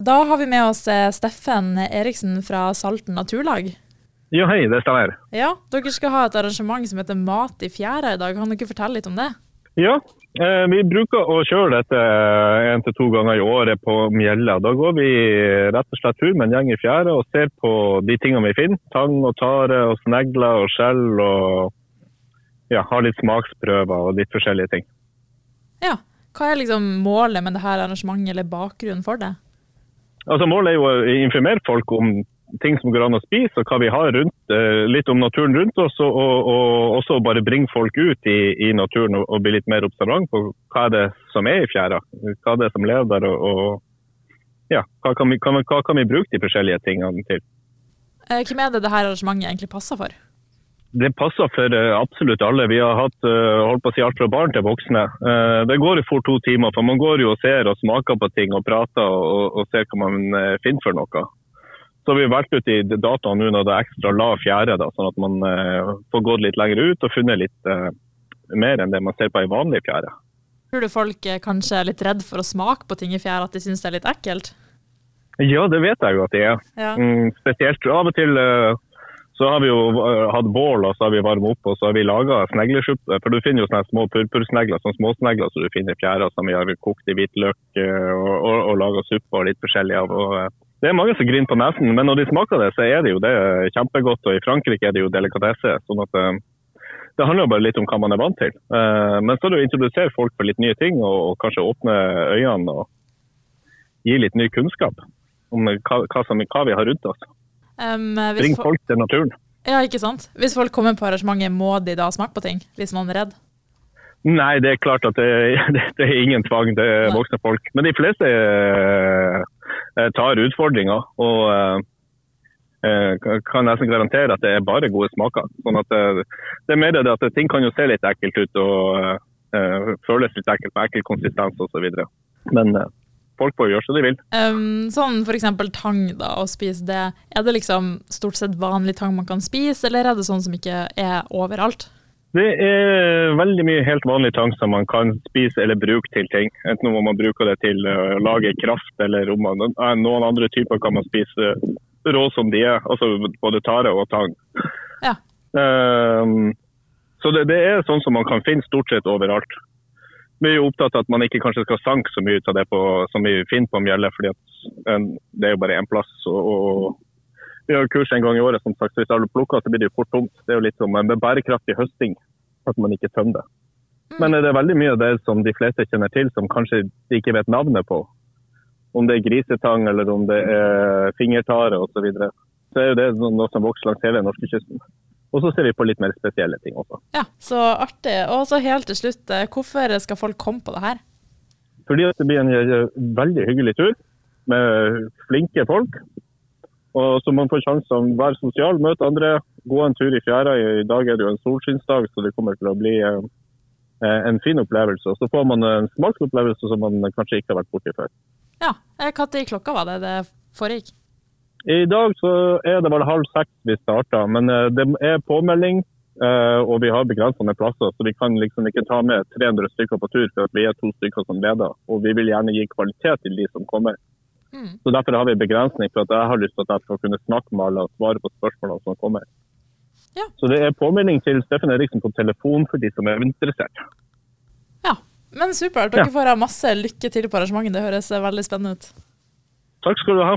Da har vi med oss eh, Steffen Eriksen fra Salten naturlag. Ja, hei, det stemmer. Ja, Dere skal ha et arrangement som heter Mat i fjæra i dag. Kan dere fortelle litt om det? Ja, eh, vi bruker å kjøre dette én til to ganger i året på Mjella. Da går vi rett og slett tur med en gjeng i fjæra og ser på de tingene vi finner. Tang og tare og snegler og skjell og ja, har litt smaksprøver og litt forskjellige ting. Ja. Hva er liksom målet med dette arrangementet, eller bakgrunnen for det? Altså Målet er jo å informere folk om ting som går an å spise, og hva vi har rundt, eh, litt om naturen rundt oss. Og, og, og også bare bringe folk ut i, i naturen og, og, bli litt mer observant på hva er det som er i fjæra. Hva er det som lever der, og, og ja, hva kan, vi, kan, hva kan vi bruke de forskjellige tingene til. Eh, hvem er det dette arrangementet egentlig passer for? Det passer for eh, absolutt alle. Vi har hatt eh, holdt på å si alt fra barn til voksne. Eh, det går jo fort to timer, for man går jo og ser og smaker på ting og prater og, og ser hva man finner for noe. Så vi har valgt ut i dataen nå når det er ekstra lav fjære, da, sånn at man får gått litt lenger ut og funnet litt mer enn det man ser på ei vanlig fjære. Tror du folk kanskje er litt redd for å smake på ting i fjæra, at de syns det er litt ekkelt? Ja, det vet jeg jo at de er. Ja. Mm, spesielt av og til så har vi jo eh, hatt bål og så har vi varma opp og så har vi laga sneglesuppe. For du finner jo sånne små purpursnegler, sånne småsnegler som du finner i fjæra som vi har kokt i hvitløk eh, og, og, og laga suppe og litt forskjellig av. Eh, det er mange som griner på nesen, men når de smaker det, så er det jo det kjempegodt. Og i Frankrike er det jo delikatesse. sånn at det handler jo bare litt om hva man er vant til. Men så er det å introdusere folk for litt nye ting, og kanskje åpne øynene og gi litt ny kunnskap om hva, hva, som, hva vi har rundt oss. Um, Bring folk til naturen. Ja, ikke sant. Hvis folk kommer på arrangementet, må de da smake på ting? Hvis man er redd? Nei, det er klart at det, det, det er ingen tvang. Det er voksne folk. Men de fleste eh, tar utfordringa. Og eh, kan nesten garantere at det er bare gode smaker. Sånn at det er mer det at ting kan jo se litt ekkelt ut og føles litt ekkelt med ekkel konsistens osv. Men folk får gjøre som de vil. Um, sånn f.eks. tang, da, å spise det. Er det liksom stort sett vanlig tang man kan spise, eller er det sånn som ikke er overalt? Det er veldig mye helt vanlig tang som man kan spise eller bruke til ting. Enten om man bruker det til å lage kraft, eller om man, noen andre typer kan man spise rå som de er. Altså både tare og tang. Ja. Um, så det, det, er sånn som man kan finne stort sett overalt vi er jo opptatt av at man ikke kanskje skal sanke så mye ut av det på, som vi finner på Mjelle, fordi det er jo bare én plass. Og, vi har kurs en gang i året, som sagt, så hvis alle plukker, så blir det jo fort tomt. Det er jo litt som en bærekraftig høsting, at man ikke tømmer det. Mm. Men det er veldig mye av det som de fleste kjenner til, som kanskje de ikke vet navnet på. Om det er grisetang eller om det er fingertare osv. Så, videre. så er jo det noe som vokser langs hele norskekysten. Og så ser vi på litt mer spesielle ting også. Ja, Så artig. Og så helt til slutt, eh, hvorfor skal folk komme på det her? Fordi det blir en eh, veldig hyggelig tur med flinke folk. Og så man får sjanse til å være sosial, møte andre, gå en tur i fjæra. I dag er det jo en solskinnsdag, så det kommer til å bli eh, en fin opplevelse. Og så får man en smaksopplevelse som man kanskje ikke har vært borti før. Ja. Når klokka var det det foregikk? I dag så er det vel halv seks vi starter, men eh, det er påmelding. Eh, og vi har begrensa med plasser, så vi kan liksom ikke ta med 300 stykker på tur for vi er to stykker som leder. Og vi vil gjerne gi kvalitet til de som kommer. Mm. Så Derfor har vi begrensning, for at jeg har lyst til at jeg skal kunne snakke med alle og svare på spørsmålene som kommer. Ja. Så det er påmelding til Steffen Eriksen på telefon for de som er interessert. Ja, men supert. Dere ja. får ha masse lykke til på arrangementet. Det høres veldig spennende ut. Takk skal du ha.